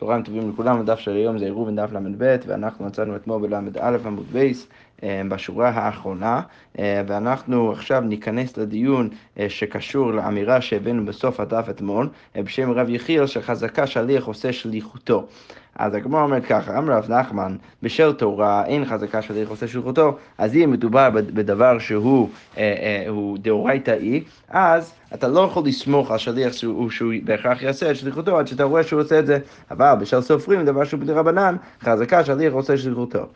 צהריים טובים לכולם, הדף של היום זה עירוב דף ל"ב, ואנחנו מצאנו אתמול בל"א עמוד בייס בשורה האחרונה, אה, ואנחנו עכשיו ניכנס לדיון אה, שקשור לאמירה שהבאנו בסוף הדף אתמול, בשם רב יחיאל, שחזקה שליח עושה שליחותו. אז הגמרא אומרת ככה, אמר רב נחמן, בשל תורה אין חזקה שליח עושה שליחותו, אז אם מדובר בדבר שהוא דאורייתאי, אז אתה לא יכול לסמוך על שליח שהוא, שהוא בהכרח יעשה את שליחותו עד שאתה רואה שהוא עושה את זה, אבל בשל סופרים, דבר שהוא בדרבנן, חזקה שליח עושה שליחותו.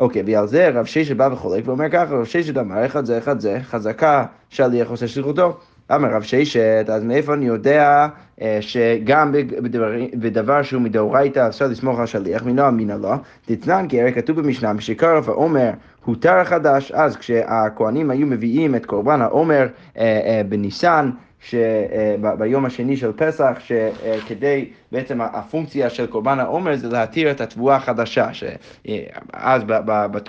אוקיי, ועל זה רב ששת בא וחולק ואומר ככה, רב ששת אמר אחד זה אחד זה, חזקה שליח עושה שליחותו. אמר רב ששת, אז מאיפה אני יודע אה, שגם בדבר, בדבר שהוא מדאורייתא אפשר לסמוך על שליח, מינו אמינא לו, דתנן כי הרי כתוב במשנה, משקרב העומר הותר החדש, אז כשהכוהנים היו מביאים את קורבן העומר אה, אה, בניסן, שביום השני של פסח, שכדי, בעצם הפונקציה של קורבן העומר זה להתיר את התבואה החדשה, שאז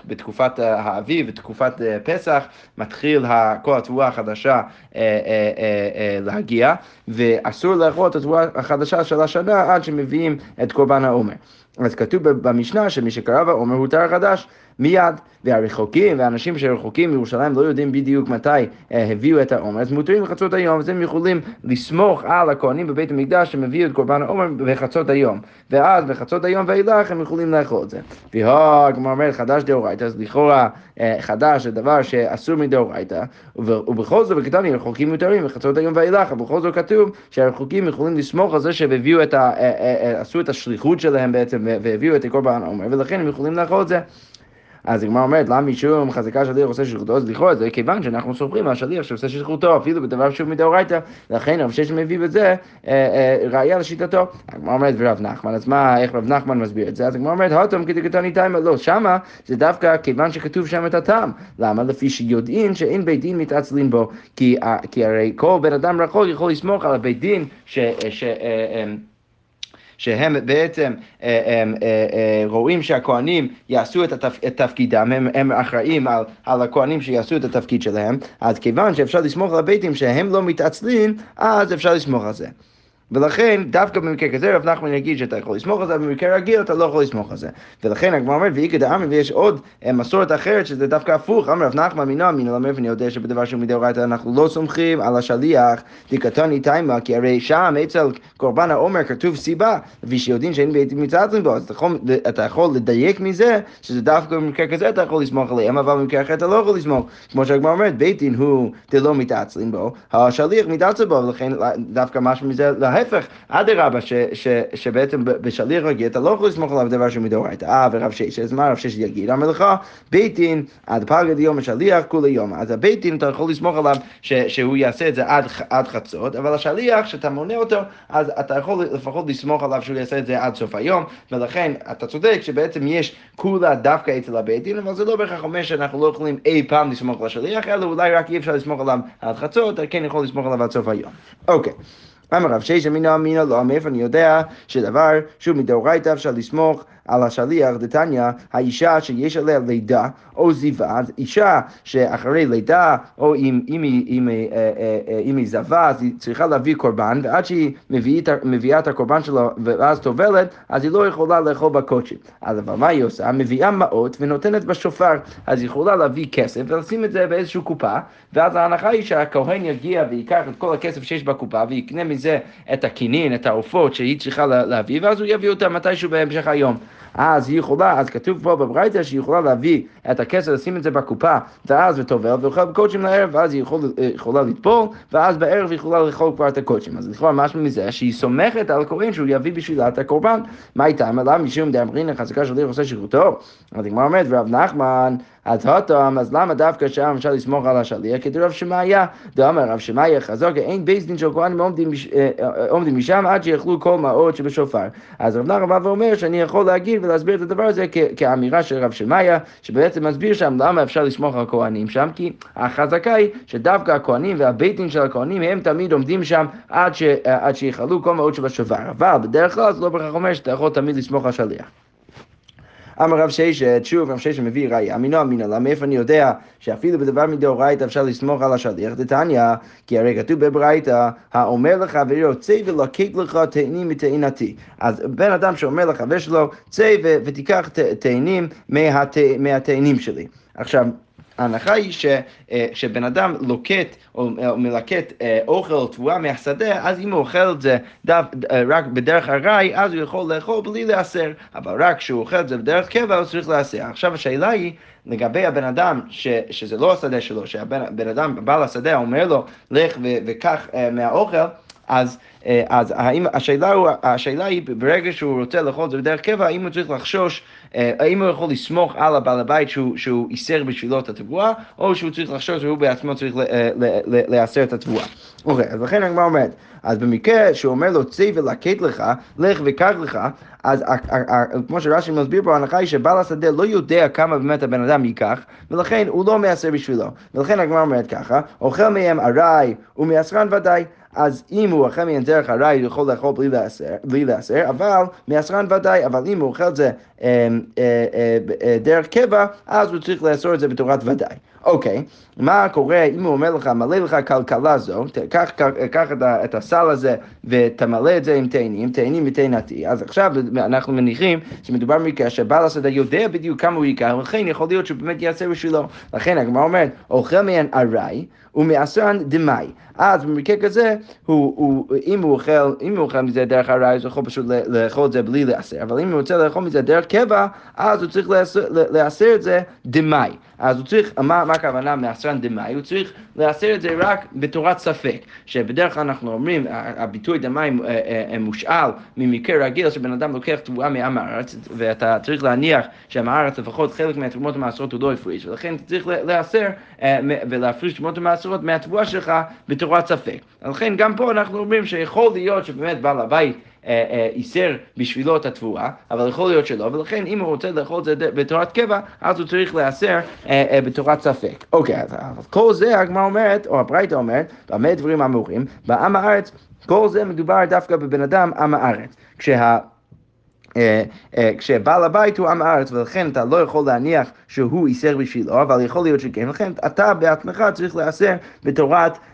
בתקופת האביב, בתקופת פסח, מתחיל כל התבואה החדשה אה, אה, אה, להגיע, ואסור לאכול את התבואה החדשה של השנה עד שמביאים את קורבן העומר. אז כתוב במשנה שמי שקרא בעומר הותר חדש. מיד, והרחוקים, והאנשים שרחוקים מירושלים לא יודעים בדיוק מתי אה, הביאו את העומר, אז מותרים לחצות היום, אז הם יכולים לסמוך על הכהנים בבית המקדש שהם הביאו את קורבן העומר בחצות היום, ואז בחצות היום ואילך הם יכולים לאכול את זה. והגמרא אומרת חדש דאורייתא, אז לכאורה אה, חדש זה דבר שאסור מדאורייתא, ובכל זאת בקטני רחוקים מותרים בחצות היום ואילך, ובכל זאת כתוב שהרחוקים יכולים לסמוך על זה שהם. אה, עשו את השליחות שלהם בעצם והביאו את קורבן העומר, ולכן הם יכולים לאכול את זה. אז הגמרא אומרת, למה משום חזקה שליח עושה שליחותו, אז לכאורה זה כיוון שאנחנו סומכים על שליח שעושה שליחותו, אפילו בדבר שהוא מדאורייתא, לכן רב ששת מביא בזה אה, אה, ראייה לשיטתו. הגמרא אומרת, ורב נחמן, אז מה, איך רב נחמן מסביר את זה? אז הגמרא אומרת, הוטום כדקתני תימא, לא, שמה זה דווקא כיוון שכתוב שם את הטעם. למה? לפי שיודעים שאין בית דין מתעצלין בו, כי, כי הרי כל בן אדם רחוק יכול לסמוך על הבית דין ש... אה, שהם בעצם אה, הם, אה, אה, רואים שהכוהנים יעשו את, התפ, את תפקידם, הם, הם אחראים על, על הכוהנים שיעשו את התפקיד שלהם, אז כיוון שאפשר לסמוך על הביתים שהם לא מתעצלים, אז אפשר לסמוך על זה. ולכן, דווקא במקרה כזה, רב נחמן יגיד שאתה יכול לסמוך על זה, במקרה רגיל אתה לא יכול לסמוך על זה. ולכן הגמרא אומרת, ואיכא דאמרי, ויש עוד אה, מסורת אחרת שזה דווקא הפוך, אמר רב נחמן מינו אמינא למר, ואני יודע שבדבר שהוא מדאורייתא אנחנו לא סומכים על השליח, דקתני תימא, כי הרי שם אצל קורבן העומר כתוב סיבה, ושיודעים שאין בעתים מצטלים בו, אז אתה יכול, אתה יכול לדייק מזה, שזה דווקא במקרה כזה אתה יכול לסמוך עליהם, אבל במקרה אחר אתה לא יכול לסמוך. כמו שהגמרא אומרת, בית דין הוא דלא מתעצלים בו, השליח מתעצל בו, ולכן דווקא משהו מזה ההפך, אדרבה, שבעצם בשליח רגיל אתה לא יכול לסמוך עליו דבר שהוא מדאורייתא. אה, ורב שש, אז מה רב שש יגיד? לך, בית דין עד פגד יום השליח כולי יום. אז הבית דין אתה יכול לסמוך עליו שהוא יעשה את זה עד, חצות, אבל השליח, שאתה מונה אותו, אז אתה יכול לפחות לסמוך עליו שהוא יעשה את זה עד סוף היום, ולכן אתה צודק שבעצם יש כולה דווקא אצל הבית דין, אבל זה לא בהכרח אומר שאנחנו לא יכולים אי פעם לסמוך על השליח, אלא אולי רק אי אפשר לסמוך עליו עד חצות, אתה כן יכול לסמוך עליו עד סוף היום. אוקיי. אמר רב ששת אמינא אמינא לא, מאיפה אני יודע שדבר שהוא מדאורייתא אפשר לסמוך על השליח, דתניא, האישה שיש עליה לידה או זיווה, אישה שאחרי לידה, או אם, אם, אם, אם, אה, אה, אה, אם היא זבה, אז היא צריכה להביא קורבן, ועד שהיא מביאה, מביאה את הקורבן שלו ואז טובלת, אז היא לא יכולה לאכול בקודשי. אז אבל מה היא עושה? מביאה מעות ונותנת בשופר, אז היא יכולה להביא כסף ולשים את זה באיזושהי קופה, ואז ההנחה היא שהכהן יגיע ויקח את כל הכסף שיש בקופה ויקנה מזה את הכינין, את העופות שהיא צריכה להביא, ואז הוא יביא אותה מתישהו בהמשך היום. אז היא יכולה, אז כתוב פה בברייתא שהיא יכולה להביא את הכסף, לשים את זה בקופה, ואז וטובל, ואוכל בקודשים לערב, ואז היא יכול, יכולה לטבול, ואז בערב היא יכולה לאכול כבר את הקודשים. אז לכאורה משהו מזה שהיא סומכת על הכהן שהוא יביא בשבילה את הקורבן. מה איתה? אמרה משום דאמרינא חזקה של דיר עושה שירותו. אז הגמרא אומרת, ורב נחמן אז הותם, אז למה דווקא שם אפשר לסמוך על השליח? כדי רב שמעיה, דאמר רב שמעיה חזק, אין בייס דין של כהנים עומדים אה, משם עד שיאכלו כל מעות שבשופר. אז רב נחמן בא ואומר שאני יכול להגיד ולהסביר את הדבר הזה כאמירה של רב שמעיה, שבעצם מסביר שם למה אפשר לסמוך על כהנים שם, כי החזקה היא שדווקא הכהנים והבית דין של הכהנים הם תמיד עומדים שם עד, עד שיאכלו כל מעות שבשופר. אבל בדרך כלל זה לא בהכרח אומר שאתה יכול תמיד לסמוך על שליח. אמר רב ששת, שוב רב ששת מביא ראייה, אמינו אמינא לה, מאיפה אני יודע שאפילו בדבר מדאורייתא אפשר לסמוך על השליח, דתניא, כי הרי כתוב בברייתא, האומר לחברו, צא ולקק לך תאנים מתאנתי. אז בן אדם שאומר לחבר שלו, צא ותיקח תאנים מהתאנים שלי. עכשיו, ההנחה היא ש, אה, שבן אדם לוקט או, או מלקט אה, אוכל או תבואה מהשדה, אז אם הוא אוכל את זה דו, אה, רק בדרך ארעי, אז הוא יכול לאכול בלי להסר, אבל רק כשהוא אוכל את זה בדרך קבע, הוא צריך להסר. עכשיו השאלה היא, לגבי הבן אדם, ש, שזה לא השדה שלו, שהבן אדם, בעל השדה, אומר לו, לך וקח מהאוכל, אז, אז האם, השאלה, הוא, השאלה היא, ברגע שהוא רוצה לאכול את זה בדרך קבע, האם הוא צריך לחשוש אה, האם הוא יכול לסמוך על הבעל הבית שהוא, שהוא איסר בשבילו את התבואה, או שהוא צריך לחשוב שהוא בעצמו צריך לאסר את התבואה. אוקיי, אז לכן הגמרא אומרת, אז במקרה שהוא אומר לו צא ולקט לך, לך וקח לך, אז כמו שרש"י מסביר פה, ההנחה היא שבעל השדה לא יודע כמה באמת הבן אדם ייקח, ולכן הוא לא מעשר בשבילו. ולכן הגמרא אומרת ככה, אוכל מהם ארעי ומעשרן ודאי. אז אם הוא אוכל מן דרך ארעי, הוא יכול לאכול בלי לאסר, בלי לאסר, אבל מעשרן ודאי, אבל אם הוא אוכל את זה אה, אה, אה, דרך קבע, אז הוא צריך לאסור את זה בתורת ודאי. אוקיי, מה קורה אם הוא אומר לך, מלא לך כלכלה זו, קח, את, הסל הזה ותמלא את זה עם תאנים, תאנים מתאנתי, אז עכשיו אנחנו מניחים שמדובר במקרה שבעל השדה יודע בדיוק כמה הוא ייקח, ולכן יכול להיות שהוא באמת יעשה בשבילו. לכן הגמרא אומרת, אוכל מהן ארעי ומעשרן דמאי. אז במקרה כזה, הוא, הוא, אם, הוא אוכל, אם הוא אוכל מזה דרך ארעי, הוא יכול פשוט לאכול את זה בלי לעשר, אבל אם הוא רוצה לאכול מזה דרך קבע, אז הוא צריך לעשר את זה דמאי. אז הוא צריך, מה, מה הכוונה מעשרן דמאי? הוא צריך לעשר את זה רק בתורת ספק, שבדרך כלל אנחנו אומרים, הביטוי דמאי אה, אה, אה, מושאל ממקרה רגיל שבן אדם לוקח תבואה מעם הארץ, ואתה צריך להניח שעם הארץ לפחות חלק מהתרומות המעשרות הוא לא הפריש, ולכן אתה צריך לעשר ולהפריש תרומות המעשרות מהתבואה שלך בתורת ספק. לכן גם פה אנחנו אומרים שיכול להיות שבאמת בעל הבית איסר אה, בשבילו את התבואה, אבל יכול להיות שלא, ולכן אם הוא רוצה לאכול את זה בתורת קבע, אז הוא צריך להיאסר אה, אה, בתורת ספק. אוקיי, אז כל זה הגמרא אומרת, או הברייתא אומרת, במה דברים אמורים? בעם הארץ, כל זה מדובר דווקא בבן אדם עם הארץ. כשה... כשבעל הבית הוא עם הארץ, ולכן אתה לא יכול להניח שהוא איסר בשבילו, אבל יכול להיות שכן, לכן אתה בעצמך צריך להיאסר בתורת אה, אה,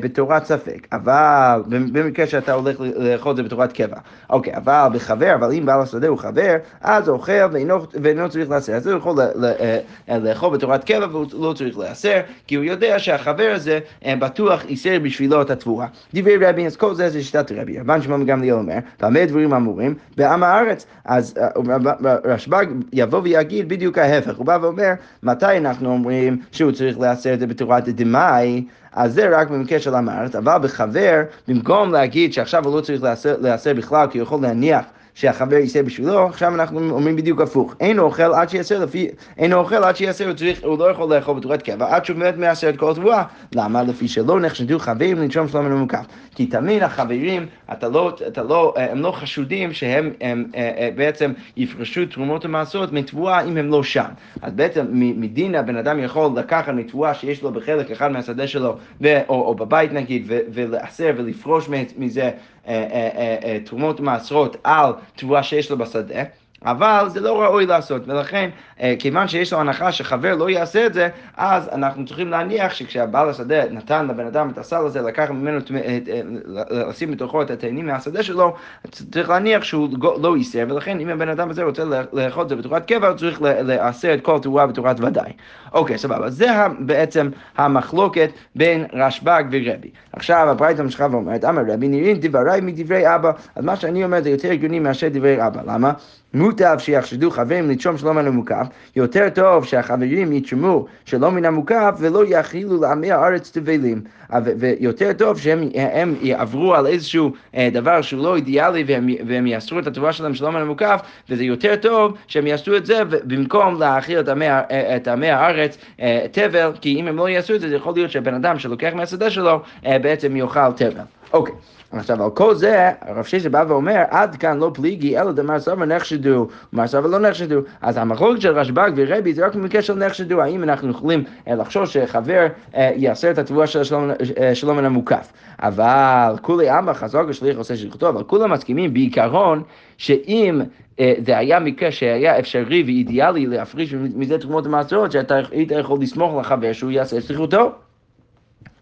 בתורת ספק, אבל במקרה שאתה הולך לאכול את זה בתורת קבע. אוקיי, אבל בחבר, אבל אם בעל השדה הוא חבר, אז הוא אוכל ואינו, ואינו צריך לעשר. אז הוא יכול אה, לאכול בתורת קבע והוא לא צריך לעשר, כי הוא יודע שהחבר הזה בטוח איסר בשבילו את התבואה. דברי רבי, אז כל זה זה שיטת רבי. רבן שמעון גמליאל אומר, במה דברים אמורים? בעם הארץ. אז רשב"ג יבוא ויגיד בדיוק ההפך. הוא בא ואומר, מתי אנחנו אומרים שהוא צריך לעשר את זה בתורת דמאי? אז זה רק במקרה של המארץ, אבל בחבר, במקום להגיד שעכשיו הוא לא צריך להיאסר בכלל, כי הוא יכול להניח שהחבר יישא בשבילו, עכשיו אנחנו אומרים בדיוק הפוך. אין אוכל עד שיעשר לפי, אין אוכל עד שיעשר, הוא, צריך, הוא לא יכול לאכול בתורת קבע, עד שהוא באמת מעשר את כל התבואה. למה? לפי שלא נחשדו חברים לנשום שלום ומוקף. כי תמיד החברים, אתה לא, אתה לא, הם לא חשודים שהם הם, אה, אה, בעצם יפרשו תרומות ומעשרות מתבואה אם הם לא שם. אז בעצם מדין הבן אדם יכול לקחת מתבואה שיש לו בחלק אחד מהשדה שלו, ו, או, או בבית נגיד, ולעשר ולפרוש מזה אה, אה, אה, תרומות מעשרות על תבואה שיש לו בשדה. אבל זה לא ראוי לעשות, ולכן כיוון שיש לו הנחה שחבר לא יעשה את זה, אז אנחנו צריכים להניח שכשהבעל השדה נתן לבן אדם את הסל הזה, לקח ממנו, לשים בתוכו את התאנים מהשדה שלו, צריך להניח שהוא לא ייסר, ולכן אם הבן אדם הזה רוצה לאכול את זה בתורת קבע, הוא צריך לעשר את כל תבואה בתורת ודאי. אוקיי, סבבה. זה בעצם המחלוקת בין רשב"ג ורבי. עכשיו הברייתא ממשיכה ואומרת, אמר רבי נראים דבריי מדברי אבא, אז מה שאני אומר זה יותר הגיוני מאשר דברי אבא. למה? מוטב שיחשדו חברים לתשום שלום על המוקף, יותר טוב שהחברים יתרמו שלום מן המוקף ולא יכילו לעמי הארץ תבלים. ויותר טוב שהם יעברו על איזשהו אה, דבר שהוא לא אידיאלי והם, והם יאסרו את התבואה שלהם שלום על המוקף, וזה יותר טוב שהם יעשו את זה במקום להאכיל את עמי הארץ אה, תבל, כי אם הם לא יעשו את זה, זה יכול להיות שבן אדם שלוקח מהשדה שלו אה, בעצם יאכל תבל. אוקיי. עכשיו, על כל זה, הרב ששת בא ואומר, עד כאן לא פליגי, אלא דמר סבר נחשדו. נחשדו, ומעשיו ולא נחשדו. אז המחלוקת של רשב"ג ורבי זה רק במקרה של נחשדו, האם אנחנו יכולים לחשוב שחבר יעשה את התבואה של שלום מן המוקף. אבל כולי עמא חזק ושליח עושה שליחותו, אבל כולם מסכימים בעיקרון שאם זה היה מקרה שהיה אפשרי ואידיאלי להפריש מזה תרומות ומעשרות, שאתה היית יכול לסמוך על החבר שהוא יעשה שליחותו.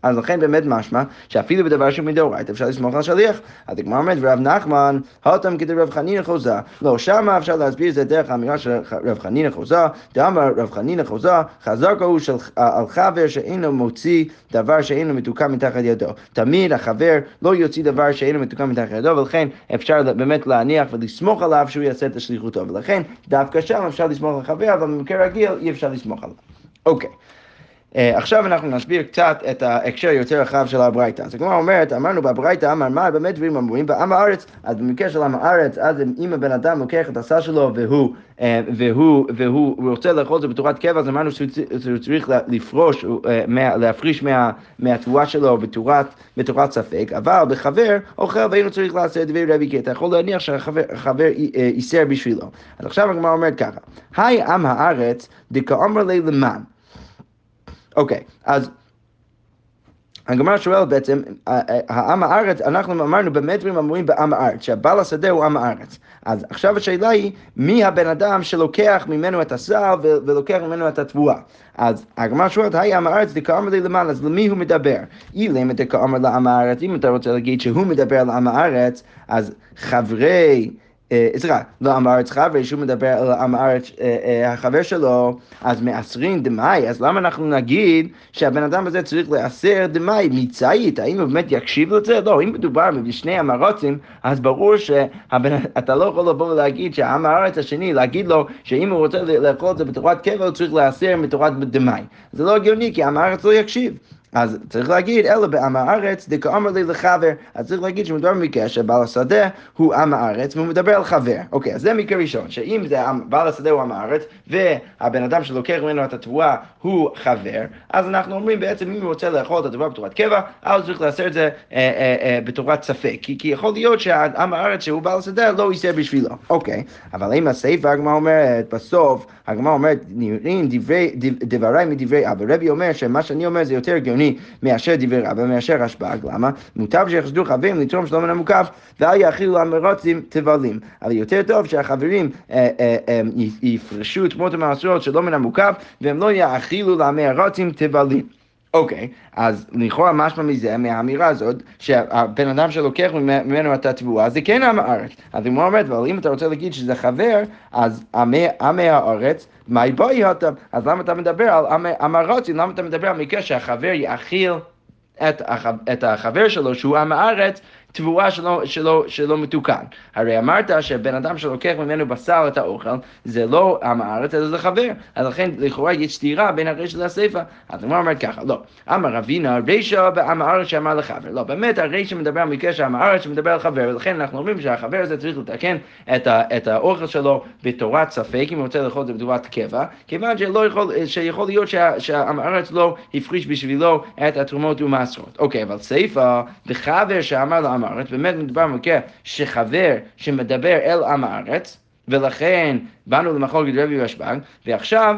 אז לכן באמת משמע שאפילו בדבר שהוא מדאורייתא אפשר לסמוך על השליח. אז הגמרא אומרת, ורב נחמן, הותם כדרב חנינא חוזה. לא, שמה אפשר להסביר את זה דרך האמירה של רב חנינא חוזה, דאמר רב חנינא חוזה, חזקה הוא של, על חבר שאינו מוציא דבר שאינו מתוקן מתחת ידו. תמיד החבר לא יוציא דבר שאינו מתוקן מתחת ידו, ולכן אפשר באמת להניח ולסמוך עליו שהוא יעשה את השליחותו. ולכן דווקא שם אפשר לסמוך על החבר, אבל במקרה רגיל אי אפשר לסמוך עליו. אוקיי. Okay. Uh, עכשיו אנחנו נסביר קצת את ההקשר יותר רחב של הברייתא. אז הגמרא אומרת, אמרנו בברייתא, אמר מה באמת דברים אמורים בעם הארץ, אז במקרה של עם הארץ, אז אם הבן אדם לוקח את הסל שלו והוא, uh, והוא, והוא רוצה לאכול את זה בתורת קבע, אז אמרנו שהוא צריך לפרוש, מה, להפריש מה, מהתבואה שלו בתורת, בתורת ספק, אבל בחבר אוכל והיינו צריך לעשות דברי רבי, אתה יכול להניח שהחבר ייסר בשבילו. אז עכשיו הגמרא אומרת ככה, היי עם הארץ דכאמר לי למען. אוקיי, אז הגמרא שואלת בעצם, העם הארץ, אנחנו אמרנו באמת דברים אמורים בעם הארץ, שהבעל השדה הוא עם הארץ. אז עכשיו השאלה היא, מי הבן אדם שלוקח ממנו את הסל ולוקח ממנו את התבואה? אז הגמרא שואלת, היי עם הארץ דקאמר לי למעלה, אז למי הוא מדבר? אילם דקאמר לעם הארץ, אם אתה רוצה להגיד שהוא מדבר על עם הארץ, אז חברי... אה, סליחה, לא עם הארץ חברי, שהוא מדבר על עם הארץ אה, אה, החבר שלו, אז מעשרים דמאי, אז למה אנחנו נגיד שהבן אדם הזה צריך לעשר דמאי מצאית? האם הוא באמת יקשיב לזה? לא, אם מדובר בשני המרוצים, אז ברור שאתה לא יכול לבוא ולהגיד שהעם הארץ השני, להגיד לו שאם הוא רוצה לאכול את זה בתורת קבע, הוא צריך לעשר מתורת דמאי. זה לא הגיוני, כי עם הארץ לא יקשיב. אז צריך להגיד, אלא בעם הארץ, דכאמר לי לחבר. אז צריך להגיד שמדובר במקרה שבעל השדה הוא עם הארץ, והוא מדבר על חבר. אוקיי, אז זה מקרה ראשון, שאם זה בעל השדה הוא עם הארץ, והבן אדם שלוקח ממנו את התבואה הוא חבר, אז אנחנו אומרים בעצם אם הוא רוצה לאכול את התבואה בתורת קבע, אז צריך לעשות את זה אה, אה, אה, בתורת ספק. כי, כי יכול להיות שהעם הארץ שהוא בעל השדה לא יישא בשבילו. אוקיי, אבל אם הסעיף הגמרא אומרת, בסוף הגמרא אומרת, נראים דברי, דבריי מדברי אבא. רבי אומר שמה שאני אומר זה יותר הגיוני. הגיוני מאשר דברי רבא, מאשר רשב"ג, למה? מוטב שיחשדו חברים לתרום שלום המוקף, ואל יאכילו המרוצים תבלים. אבל יותר טוב שהחברים אה, אה, אה, יפרשו תמות המעשרות שלא מן המוקף, והם לא יאכילו למרוצים תבלים. אוקיי, okay, אז לכאורה משמע מזה, מהאמירה הזאת, שהבן אדם שלוקח ממנו את התבואה זה כן עם הארץ. אז הוא אומר, אבל אם אתה רוצה להגיד שזה חבר, אז עמי הארץ, מה יבואי אותם? אז למה אתה מדבר על עם הרוצים? למה אתה מדבר על מקרה שהחבר יאכיל את החבר שלו, שהוא עם הארץ, תבואה שלא, שלא, שלא מתוקן. הרי אמרת שבן אדם שלוקח ממנו בשר את האוכל, זה לא עם הארץ, אלא זה חבר. אז לכן לכאורה יש סתירה בין הרשע לסיפא. אז הוא אומר ככה, לא. אמר רבינה, רשע בעם הארץ שאמר לחבר. לא, באמת הרשע מדבר על מקרה שעם הארץ שמדבר על חבר, ולכן אנחנו אומרים שהחבר הזה צריך לתקן את, ה, את האוכל שלו בתורת ספק, אם הוא רוצה לאכול את זה בתורת קבע, כיוון שלא יכול, שיכול להיות שעם הארץ לא הפריש בשבילו את התרומות ומעשרות. אוקיי, אבל סיפא, בחבר שאמר לעם הארץ, באמת מדובר במקרה שחבר שמדבר אל עם הארץ, ולכן באנו למחלוקת רבי ושב"ג, ועכשיו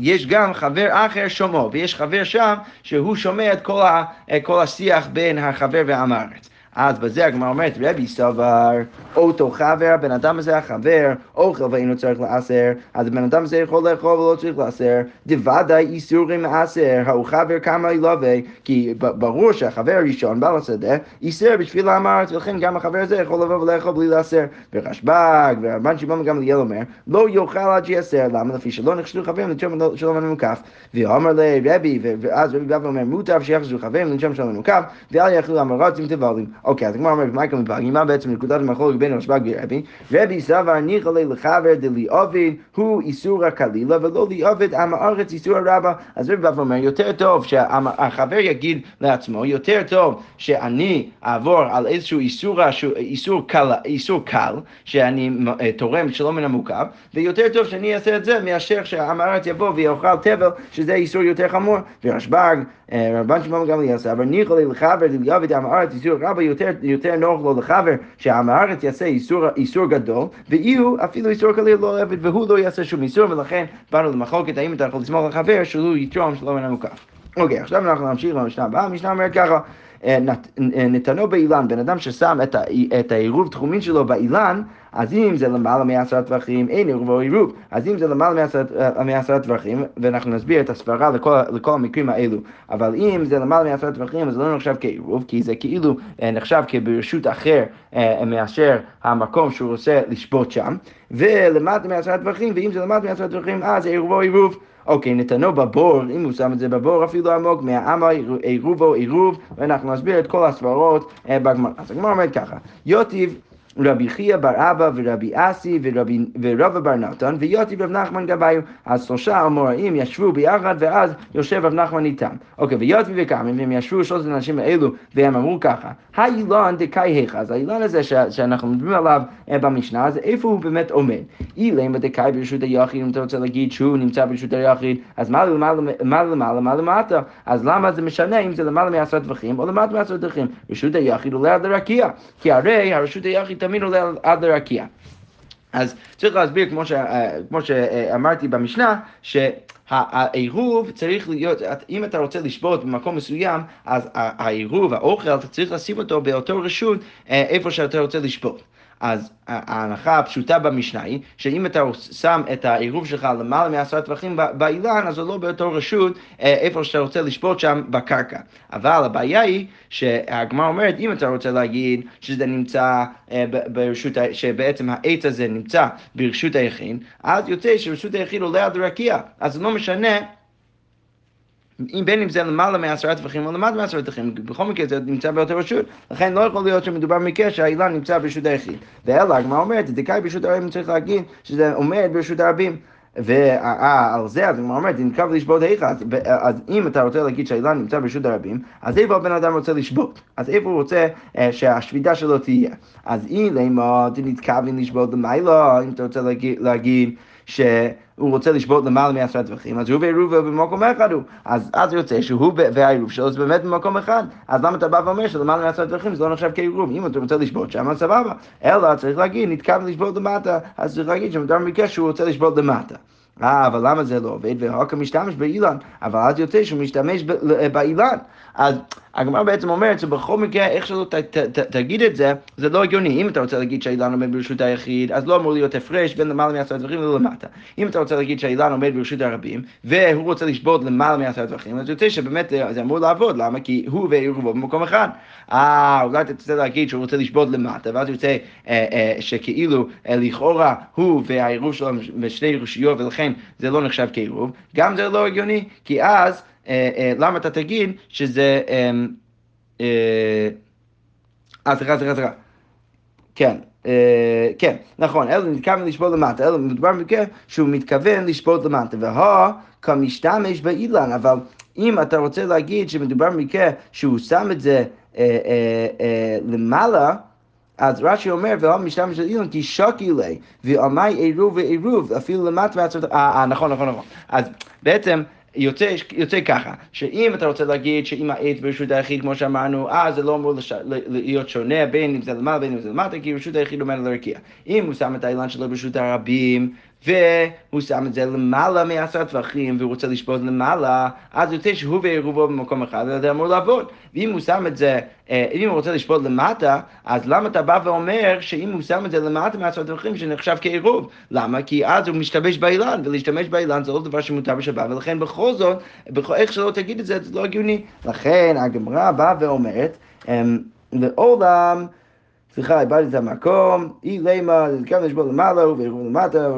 יש גם חבר אחר שומעו, ויש חבר שם שהוא שומע את כל, ה, כל השיח בין החבר ועם הארץ. אז בזה הגמרא אומרת, רבי סבר, אותו חבר, הבן אדם הזה החבר, אוכל ואינו צריך לעשר, אז הבן אדם הזה יכול לאכול ולא צריך לעשר, דוודאי איסורים מעשר, ההוא חבר כמה ילווה, כי ברור שהחבר הראשון, בעל השדה, איסר בשביל האמרת, ולכן גם החבר הזה יכול לבוא ולאכול בלי לעשר. ורשב"ג, ורבן שמעון גמליאל אומר, לא יאכל עד שיעשר, למה? לפי שלא נחשדו חברים לתרום שלום המוקף. ואומר לרבי, ואז רבי בא ואומר, מוטב שיחשדו חברים לתרום שלום המוקף, ואל יאכלו המרות תבלים. אוקיי, אז הגמרא אומרת, מייקל מבגי, מה בעצם נקודת המחלוקת בין רשב"ג ורבי? רבי סבר ניחא לי לחבר דלי עובד הוא איסור הקלילה ולא לי עובד עם הארץ איסור הרבה. אז רבי בא ואומר, יותר טוב שהחבר יגיד לעצמו, יותר טוב שאני אעבור על איזשהו איסור, איסור, קל, איסור קל, שאני תורם שלא מן המוקף, ויותר טוב שאני אעשה את זה מאשר שעם הארץ יבוא ויאכל תבל, שזה איסור יותר חמור. ורשב"ג רבן שמעון גמליאל סבר, ניחא לי לחבר דליאבי עם הארץ איסור רבה יותר, נוח לו לחבר שעם הארץ יעשה איסור, גדול, ואי הוא אפילו איסור כליל לא עבד והוא לא יעשה שום איסור, ולכן באנו למחלוקת האם אתה יכול לסמוך לחבר שהוא יתרום שלא אינו מוקף. אוקיי, עכשיו אנחנו נמשיך למשנה הבאה, המשנה אומרת ככה אה, אה, נתנו באילן, בן אדם ששם את העירוב תחומין שלו באילן, אז אם זה למעלה מעשרה טווחים, אין עירוב או עירוב. אז אם זה למעלה מעשרה טווחים, ואנחנו נסביר את הסברה לכל, לכל המקרים האלו, אבל אם זה למעלה מעשרה טווחים, אז זה לא נחשב כעירוב, כי זה כאילו אה, נחשב כברשות אחר מאשר המקום שהוא רוצה לשבות שם, ולמטה מעשרה טווחים, ואם זה למטה מעשרה טווחים, אז זה עירוב או עירוב. אוקיי, נתנו בבור, אם הוא שם את זה בבור אפילו עמוק, מהעמה עירובו עירוב, ואנחנו נסביר את כל הסברות אה, בגמרא. אז הגמרא אומרת ככה, יוטיב רבי חייא בר אבא ורבי אסי ורבא בר נתן ויוטי רב נחמן גביו. אז שלושה אמוראים ישבו ביחד ואז יושב רב נחמן איתם. אוקיי, ויוטי וקאמים והם ישבו שלושת האנשים האלו והם אמרו ככה, האילן דקאי היכא, אז האילן הזה שאנחנו מדברים עליו אה, במשנה, אז איפה הוא באמת עומד? אילם דקאי ברשות היחיד, אם אתה רוצה להגיד שהוא נמצא ברשות היחיד, אז מה למעלה, מה למטה? אז למה זה משנה אם זה למעלה מעשרה טווחים או למטה מעשרה טווחים? רשות היחיד עולה עד לרקיע, כי הרי הרשות היחיד תמיד עולה עד לרקיע. אז צריך להסביר, כמו, ש, כמו שאמרתי במשנה, שהעירוב צריך להיות, אם אתה רוצה לשבות במקום מסוים, אז העירוב, האוכל, אתה צריך לשים אותו באותו רשות אה, איפה שאתה רוצה לשבות. אז ההנחה הפשוטה במשנה היא, שאם אתה שם את העירוב שלך למעלה מעשרה טווחים באילן, אז זה לא באותו רשות אה, איפה שאתה רוצה לשפוט שם בקרקע. אבל הבעיה היא שהגמרא אומרת, אם אתה רוצה להגיד שזה נמצא אה, ברשות, שבעצם העץ הזה נמצא ברשות היחיד, אז יוצא שרשות היחיד עולה עד רקיע. אז זה לא משנה בין אם זה למעלה מעשרה טווחים או למטה מעשרה טווחים, בכל מקרה זה נמצא באותה רשות, לכן לא יכול להיות שמדובר במקרה שהאילן נמצא ברשות היחיד. ואלא, הגמרא אומרת, דקאי ברשות הרבים צריך להגיד שזה עומד ברשות הרבים. ועל זה, אז הגמרא אומרת, נקרב לשבות היכא, אז אם אתה רוצה להגיד שהאילן נמצא ברשות הרבים, אז איפה הבן אדם רוצה לשבות? אז איפה הוא רוצה אה, שהשביתה שלו תהיה? אז אם למה נתכוון לשבות למעלה, אם אתה רוצה להגיד שהוא רוצה לשבות למעלה מעשרה טווחים, אז הוא ועירובו במקום אחד הוא. אז אז יוצא שהוא והעירוב שלו זה באמת במקום אחד. אז למה אתה בא ואומר שלמעלה מעשרה טווחים זה לא נחשב כעירוב? אם אתה רוצה לשבות שם, אז סבבה. אלא צריך להגיד, נתכוון לשבות למטה, אז צריך להגיד שמותר ביקש שהוא רוצה לשבות למטה. אה, אבל למה זה לא עובד? והוקר משתמש באילן, אבל אז יוצא שהוא משתמש באילן. אז הגמרא בעצם אומרת שבכל מקרה, איך שלא ת, ת, ת, תגיד את זה, זה לא הגיוני. אם אתה רוצה להגיד שהאילן עומד ברשות היחיד, אז לא אמור להיות הפרש בין למעלה מעשרה טווחים ולמטה. אם אתה רוצה להגיד שהאילן עומד ברשות הרבים, והוא רוצה לשבות למעלה מעשרה טווחים, אז יוצא שבאמת זה אמור לעבוד. למה? כי הוא ועירובו במקום אחד. אה, אולי אתה רוצה להגיד שהוא רוצה לשבות למטה, ואז יוצא אה, אה, שכאילו אה, לכאורה הוא והעירוב שלו בשני רשויות, ולכן זה לא נחשב כעירוב. גם זה לא הגיוני, כי אז... אה, אה, למה אתה תגיד שזה... אמ, אה, סליחה, סליחה, סליחה. כן. כן, נכון, אלא מתכוון לשבות למטה, אלא מדובר במקרה שהוא מתכוון לשבות למטה, והא כמשתמש באילן, אבל אם אתה רוצה להגיד שמדובר במקרה שהוא שם את זה למעלה, אז רש"י אומר, והוא משתמש באילן כי שוקי לי, ועמי עירוב ועירוב, אפילו למטה אה, נכון, נכון, נכון. אז בעצם... יוצא, יוצא ככה, שאם אתה רוצה להגיד שאם העץ ברשות היחיד, כמו שאמרנו, אז זה לא אמור לש... להיות שונה בין אם זה למעלה בין אם זה למטה, כי רשות היחיד עומד לרקיע. אם הוא שם את האילן שלו ברשות הרבים, והוא שם את זה למעלה מעשרה טווחים, והוא רוצה לשפוט למעלה, אז יוצא שהוא ועירובו במקום אחד, זה אמור לעבוד. ואם הוא שם את זה, אה, אם הוא רוצה לשפוט למטה, אז למה אתה בא ואומר שאם הוא שם את זה למטה מעשרה טווחים, שנחשב כעירוב? למה? כי אז הוא משתמש באילן, ולהשתמש באילן זה לא דבר שמותר בשבת, ולכן בכל זאת, איך שלא תגיד את זה, זה לא הגיוני. לכן הגמרא באה ואומרת, אמ, לעולם סליחה, איבדתי את המקום, אי לימה, כאן יש בו למעלה ולמטה,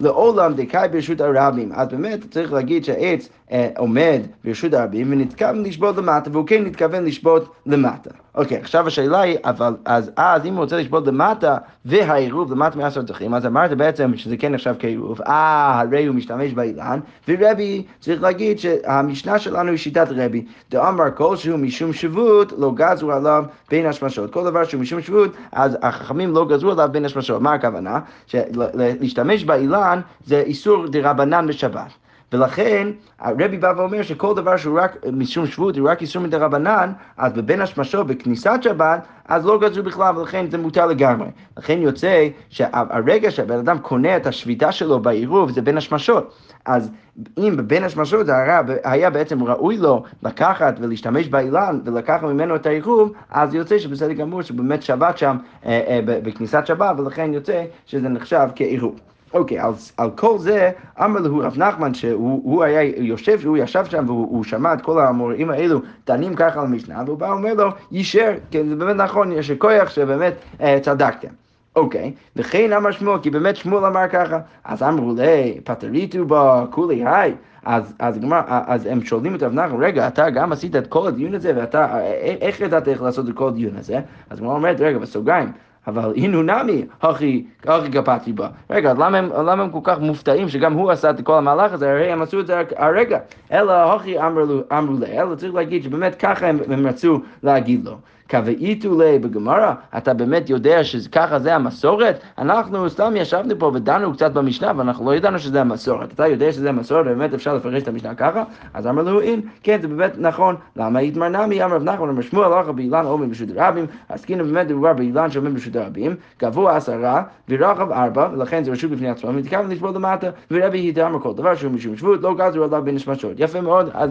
לעולם דקאי ברשות הרבים. אז באמת צריך להגיד שהעץ אה, עומד ברשות הרבים ונתכוון לשבות למטה, והוא כן מתכוון לשבות למטה. אוקיי, עכשיו השאלה היא, אבל אז, אז אם הוא רוצה לשבות למטה והעירוב למטה מעשר תחים, אז אמרת בעצם שזה כן נחשב כעירוב, אה, הרי הוא משתמש באילן, ורבי צריך להגיד שהמשנה שלנו היא שיטת רבי, דאמר כלשהו משום שבות, לא גזרו עליו בין השמשות. כל דבר שהוא משום שבות, אז החכמים לא גזרו עליו בין השמשות. מה הכוונה? שלהשתמש באילן זה איסור דרבנן בשבת. ולכן הרבי בא ואומר שכל דבר שהוא רק משום שבות, הוא רק איסור מדי רבנן, אז בבין השמשו בכניסת שבת, אז לא גזרו בכלל, ולכן זה מותר לגמרי. לכן יוצא שהרגע שהבן אדם קונה את השביתה שלו בעירוב, זה בין השמשות. אז אם בבין השמשות זה היה, היה בעצם ראוי לו לקחת ולהשתמש באילן ולקחת ממנו את העירוב, אז יוצא שבסדר גמור שבאמת שבת שם אה, אה, בכניסת שבת, ולכן יוצא שזה נחשב כעירוב. אוקיי, על, על כל זה אמר לו רב נחמן שהוא היה יושב, הוא ישב שם והוא שמע את כל המוראים האלו דנים ככה על המשנה, והוא בא ואומר לו, יישר, כן, זה באמת נכון, יש כוח שבאמת אה, צדקתם. אוקיי, וכן אמר שמואל, כי באמת שמואל אמר ככה, אז אמרו לי, פטריטו בו, כולי היי. אז, אז, גמר, אז הם שואלים את רב נחמן, רגע, אתה גם עשית את כל הדיון הזה, ואתה, איך ידעת איך לעשות את כל הדיון הזה? אז גמר אומרת, רגע, בסוגריים, אבל הנה נמי, הכי, קפצתי בה. רגע, למה הם, למה הם כל כך מופתעים שגם הוא עשה את כל המהלך הזה? הרי הם עשו את זה הרגע. אלא הכי אמרו לה, אלא צריך להגיד שבאמת ככה הם, הם רצו להגיד לו. קבעיתו לי בגמרא, אתה באמת יודע שככה זה המסורת? אנחנו סתם ישבנו פה ודנו קצת במשנה ואנחנו לא ידענו שזה המסורת. אתה יודע שזה המסורת ובאמת אפשר לפרש את המשנה ככה? אז אמר לו, אין, כן, זה באמת נכון. למה יתמר נמי? אמר רב נחמן, אמר שמואל, הלכה באילן עומד ברשות רבים, אז כן באמת מדובר באילן שעומד ברשות רבים, גבוה עשרה ורחב ארבע, ולכן זה רשות בפני עצמו, ומתכוון לשבור למטה, ורבי היתמר כל דבר שהוא משום שבות, לא גזרו עליו בין נשמשות. יפה מאוד, אז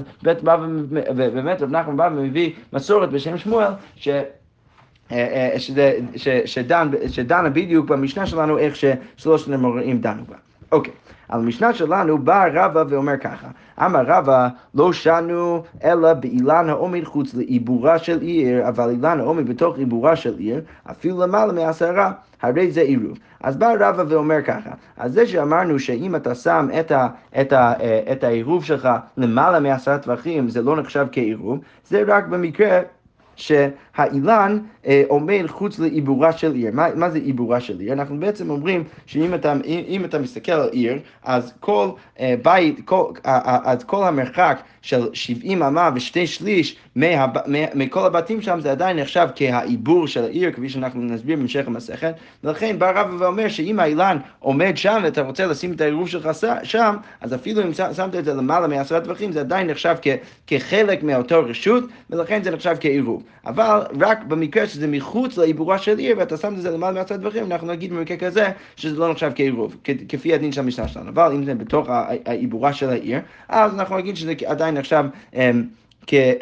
באמת רב נחמן בא ומביא מסורת בשם שמואל, ש... אה, אה, שזה, ש, שדן, שדנה בדיוק במשנה שלנו איך ששלושת המוראים דנו בה. אוקיי, על המשנה שלנו בא רבא ואומר ככה, אמר רבא לא שנו אלא באילן העומד חוץ לעיבורה של עיר, אבל אילן העומד בתוך עיבורה של עיר, אפילו למעלה מעשרה, הרי זה עירוב. אז בא רבא ואומר ככה, אז זה שאמרנו שאם אתה שם את, ה, את, ה, אה, את העירוב שלך למעלה מעשרה טווחים, זה לא נחשב כעירוב, זה רק במקרה שהאילן אה, עומד חוץ לעיבורה של עיר. מה, מה זה עיבורה של עיר? אנחנו בעצם אומרים שאם אתה, אם אתה מסתכל על עיר, אז כל אה, בית, כל, אה, אז כל המרחק של 70 אמה ושתי שליש מה, מה, מכל הבתים שם זה עדיין נחשב כהעיבור של העיר, כפי שאנחנו נסביר בהמשך המסכת, ולכן בא רב ואומר שאם האילן עומד שם ואתה רוצה לשים את העירוב שלך שם, אז אפילו אם שמת את זה למעלה מעשרה טווחים, זה עדיין נחשב כ, כחלק מאותו רשות, ולכן זה נחשב כעירוב. אבל רק במקרה שזה מחוץ לעיבורה של עיר ואתה שם את זה למעלה מעשרה טווחים, אנחנו נגיד במקרה כזה שזה לא נחשב כעירוב, כפי הדין של המשנה שלנו. אבל אם זה בתוך העיבורה של העיר, אז אנחנו נגיד שזה עדיין נחשב אמ, אה,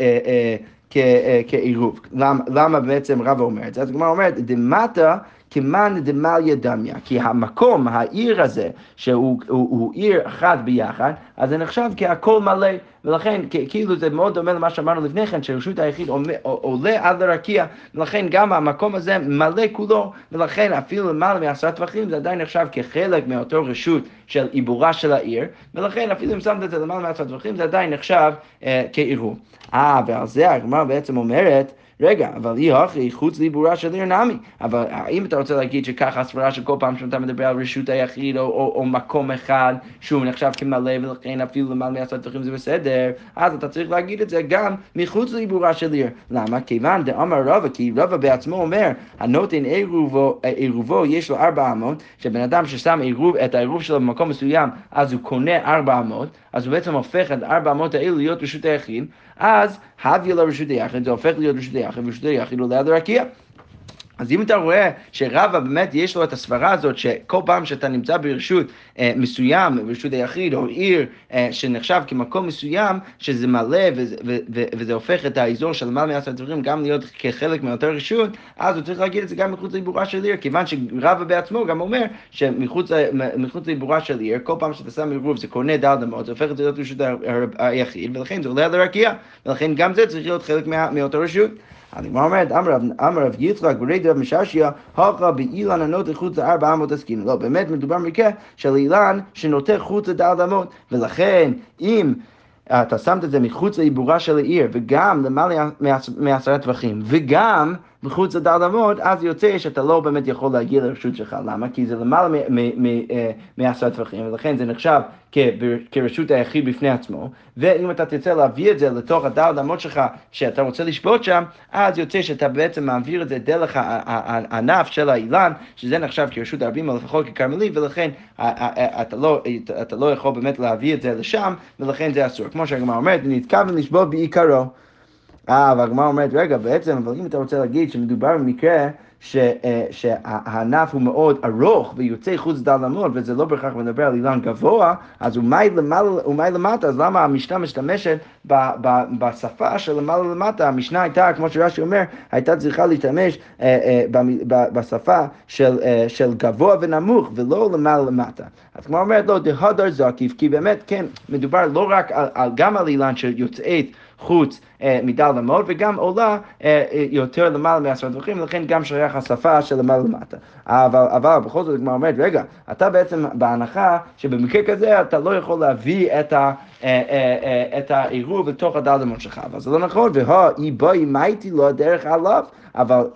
אה, כעירוב. למה בעצם רב אומר את זה? אז הגמרא אומרת, דמטה כמאן דמליה דמיה, כי המקום, העיר הזה, שהוא הוא, הוא עיר אחת ביחד, אז זה נחשב כהכל מלא, ולכן כאילו זה מאוד דומה למה שאמרנו לפני כן, שרשות היחיד עולה עד לרקיע, ולכן גם המקום הזה מלא כולו, ולכן אפילו למעלה מעשרה טווחים זה עדיין נחשב כחלק מאותו רשות של עיבורה של העיר, ולכן אפילו אם שמת את זה למעלה מעשרה טווחים זה עדיין נחשב אה, כעירוב. אה, ועל זה הגמרא בעצם אומרת, רגע, אבל היא הכי חוץ ליבורה של עיר נמי. אבל האם אתה רוצה להגיד שככה הסברה שכל פעם שאתה מדבר על רשות היחיד או, או, או מקום אחד שהוא נחשב כמלא ולכן אפילו למעלה מעשרת דרכים זה בסדר, אז אתה צריך להגיד את זה גם מחוץ ליבורה של עיר. למה? כיוון דאמר רבא, כי רבא בעצמו אומר, הנותן עירובו, עירובו יש לו ארבע אמות, שבן אדם ששם עירוב, את העירוב שלו במקום מסוים, אז הוא קונה ארבע אמות, אז הוא בעצם הופך את ארבע אמות האלו להיות רשות היחיד, אז הביא לרשות היחיד, זה הופך להיות רשות היחיד, ורשות היחיד עולה עד הרקיע. אז אם אתה רואה שרבא באמת יש לו את הסברה הזאת שכל פעם שאתה נמצא ברשות אה, מסוים, ברשות היחיד או עיר אה, שנחשב כמקום מסוים, שזה מלא וזה, ו, ו, וזה הופך את האזור של למעלה מעשר דברים גם להיות כחלק מאותה רשות, אז הוא צריך להגיד את זה גם מחוץ לעיבורה של עיר, כיוון שרבא בעצמו גם אומר שמחוץ לעיבורה של עיר, כל פעם שאתה שם עירוב זה קונה דל דמות, זה הופך את זה להיות רשות היחיד, ולכן זה עולה על הרקיע, ולכן גם זה צריך להיות חלק מאותה רשות. הגמרא אומרת, אמר רב יצחק ברי רב מששיה, הכה באילן הנוטה חוץ לארבע אמות עסקין. לא, באמת מדובר במקרה של אילן שנוטה חוץ לדעת אמות, ולכן אם... אתה שמת את זה מחוץ לעיבורה של העיר, וגם למעלה מעשרה טווחים, וגם מחוץ לדל אמות, אז יוצא שאתה לא באמת יכול להגיע לרשות שלך. למה? כי זה למעלה אה, מעשרה טפחים, ולכן זה נחשב כרשות היחיד בפני עצמו, ואם אתה תרצה להביא את זה לתוך הדל אמות שלך, שאתה רוצה לשבות שם, אז יוצא שאתה בעצם מעביר את זה דרך הענף של האילן, שזה נחשב כרשות הרבים, או לפחות ככרמלי, ולכן לא, אתה לא יכול באמת להביא את זה לשם, ולכן זה אסור. כמו שהגמרא אומרת, נתכוון לשבות בעיקרו. אה, והגמרא אומרת, רגע, בעצם, אבל אם אתה רוצה להגיד שמדובר במקרה ש- אה, שהענף הוא מאוד ארוך ויוצא חוץ דל עמוד, וזה לא בהכרח מדבר על אילן גבוה, אז למעלה, אולי למטה, אז למה המשנה משתמשת ב- ב- בשפה של למעלה למטה? המשנה הייתה, כמו שרש"י אומר, הייתה צריכה להשתמש אה, אה, במ- ב- בשפה של, אה, של גבוה ונמוך, ולא למעלה למטה. אז כמו אומרת לו, דהדר זקיף, כי באמת, כן, מדובר לא רק על, על, גם על אילן שיוצאת חוץ אה, מדל למות, וגם עולה אה, אה, יותר למעלה מעשרה טווחים, ולכן גם שייך השפה של למעלה למטה. אבל, אבל בכל זאת הגמרא אומרת, רגע, אתה בעצם בהנחה שבמקרה כזה אתה לא יכול להביא את, ה, אה, אה, את העירוב לתוך הדל למות שלך, אבל זה לא נכון, והא היא בואי מייטי לו דרך עליו, אבל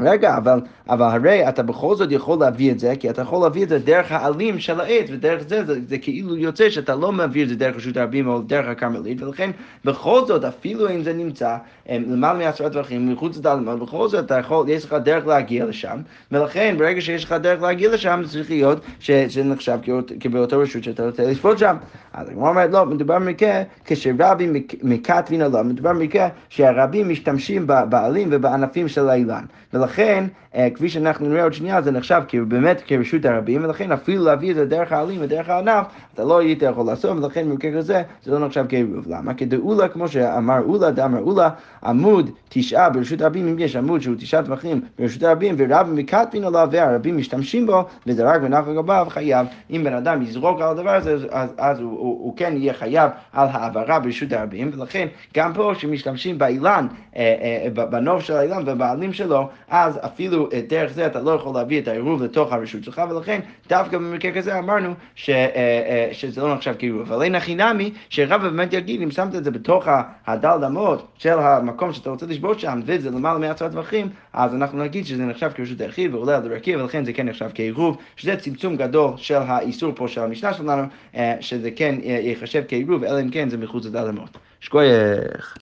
רגע, אבל, אבל הרי אתה בכל זאת יכול להביא את זה, כי אתה יכול להביא את זה דרך העלים של העץ, ודרך זה, זה, זה כאילו יוצא שאתה לא מביא את זה דרך רשות הרבים או דרך הכרמלית, ולכן בכל זאת, אפילו אם זה נמצא למעלה מעשרה טווחים, מחוץ לדלמות, בכל זאת אתה יכול, יש לך דרך להגיע לשם, ולכן ברגע שיש לך דרך להגיע לשם, זה צריך להיות ש, שנחשב כאות- כבאותו רשות שאתה רוצה לשפוט שם. אז הגמרא אומרת, לא, מדובר במקרה כשרבים מק- מקטבין עליו, מדובר במקרה שהרבים משתמשים בעלים ובענפים של האילן. ולכן, כפי שאנחנו נראה עוד שנייה, זה נחשב באמת כרשות הרבים, ולכן אפילו להביא את זה דרך העלים ודרך הענף, אתה לא היית יכול לעשות, ולכן במקרה כזה זה לא נחשב כעירוב. למה? כדאולה, כמו שאמר אולה, דאמר אולה, עמוד תשעה ברשות הרבים, אם יש עמוד שהוא תשעה טווחים ברשות הרבים, ורבים מקטבין עליו והרבים משתמשים בו, וזה רק בנחל גביו, חייב. אם בן אדם יזרוק על הדבר הזה, אז, אז, אז הוא, הוא, הוא כן יהיה חייב על העברה ברשות הרבים, ולכן גם פה כשמשתמשים באילן, אה, אה, בנוף של האילן ובעלים שלו, אז אפילו אה, דרך זה אתה לא יכול להביא את העירוב לתוך הרשות שלך, ולכן דווקא במקרה כזה אמרנו ש, אה, אה, שזה לא נחשב כעירוב. אבל אין הכי נמי, שרב באמת יגיד, אם שמת את זה בתוך הדל דמות של המקום שאתה רוצה לשבות שם, וזה למעלה מעשרה טווחים, אז אנחנו נגיד שזה נחשב כרשות היחיד ועולה על דרכי, ולכן זה כן נחשב כעירוב, שזה צמצום גדול של האיסור פה של המשנה שלנו, שזה כן ייחשב כעירוב, אלא אם כן זה מחוץ לדל דמות. שכוייך.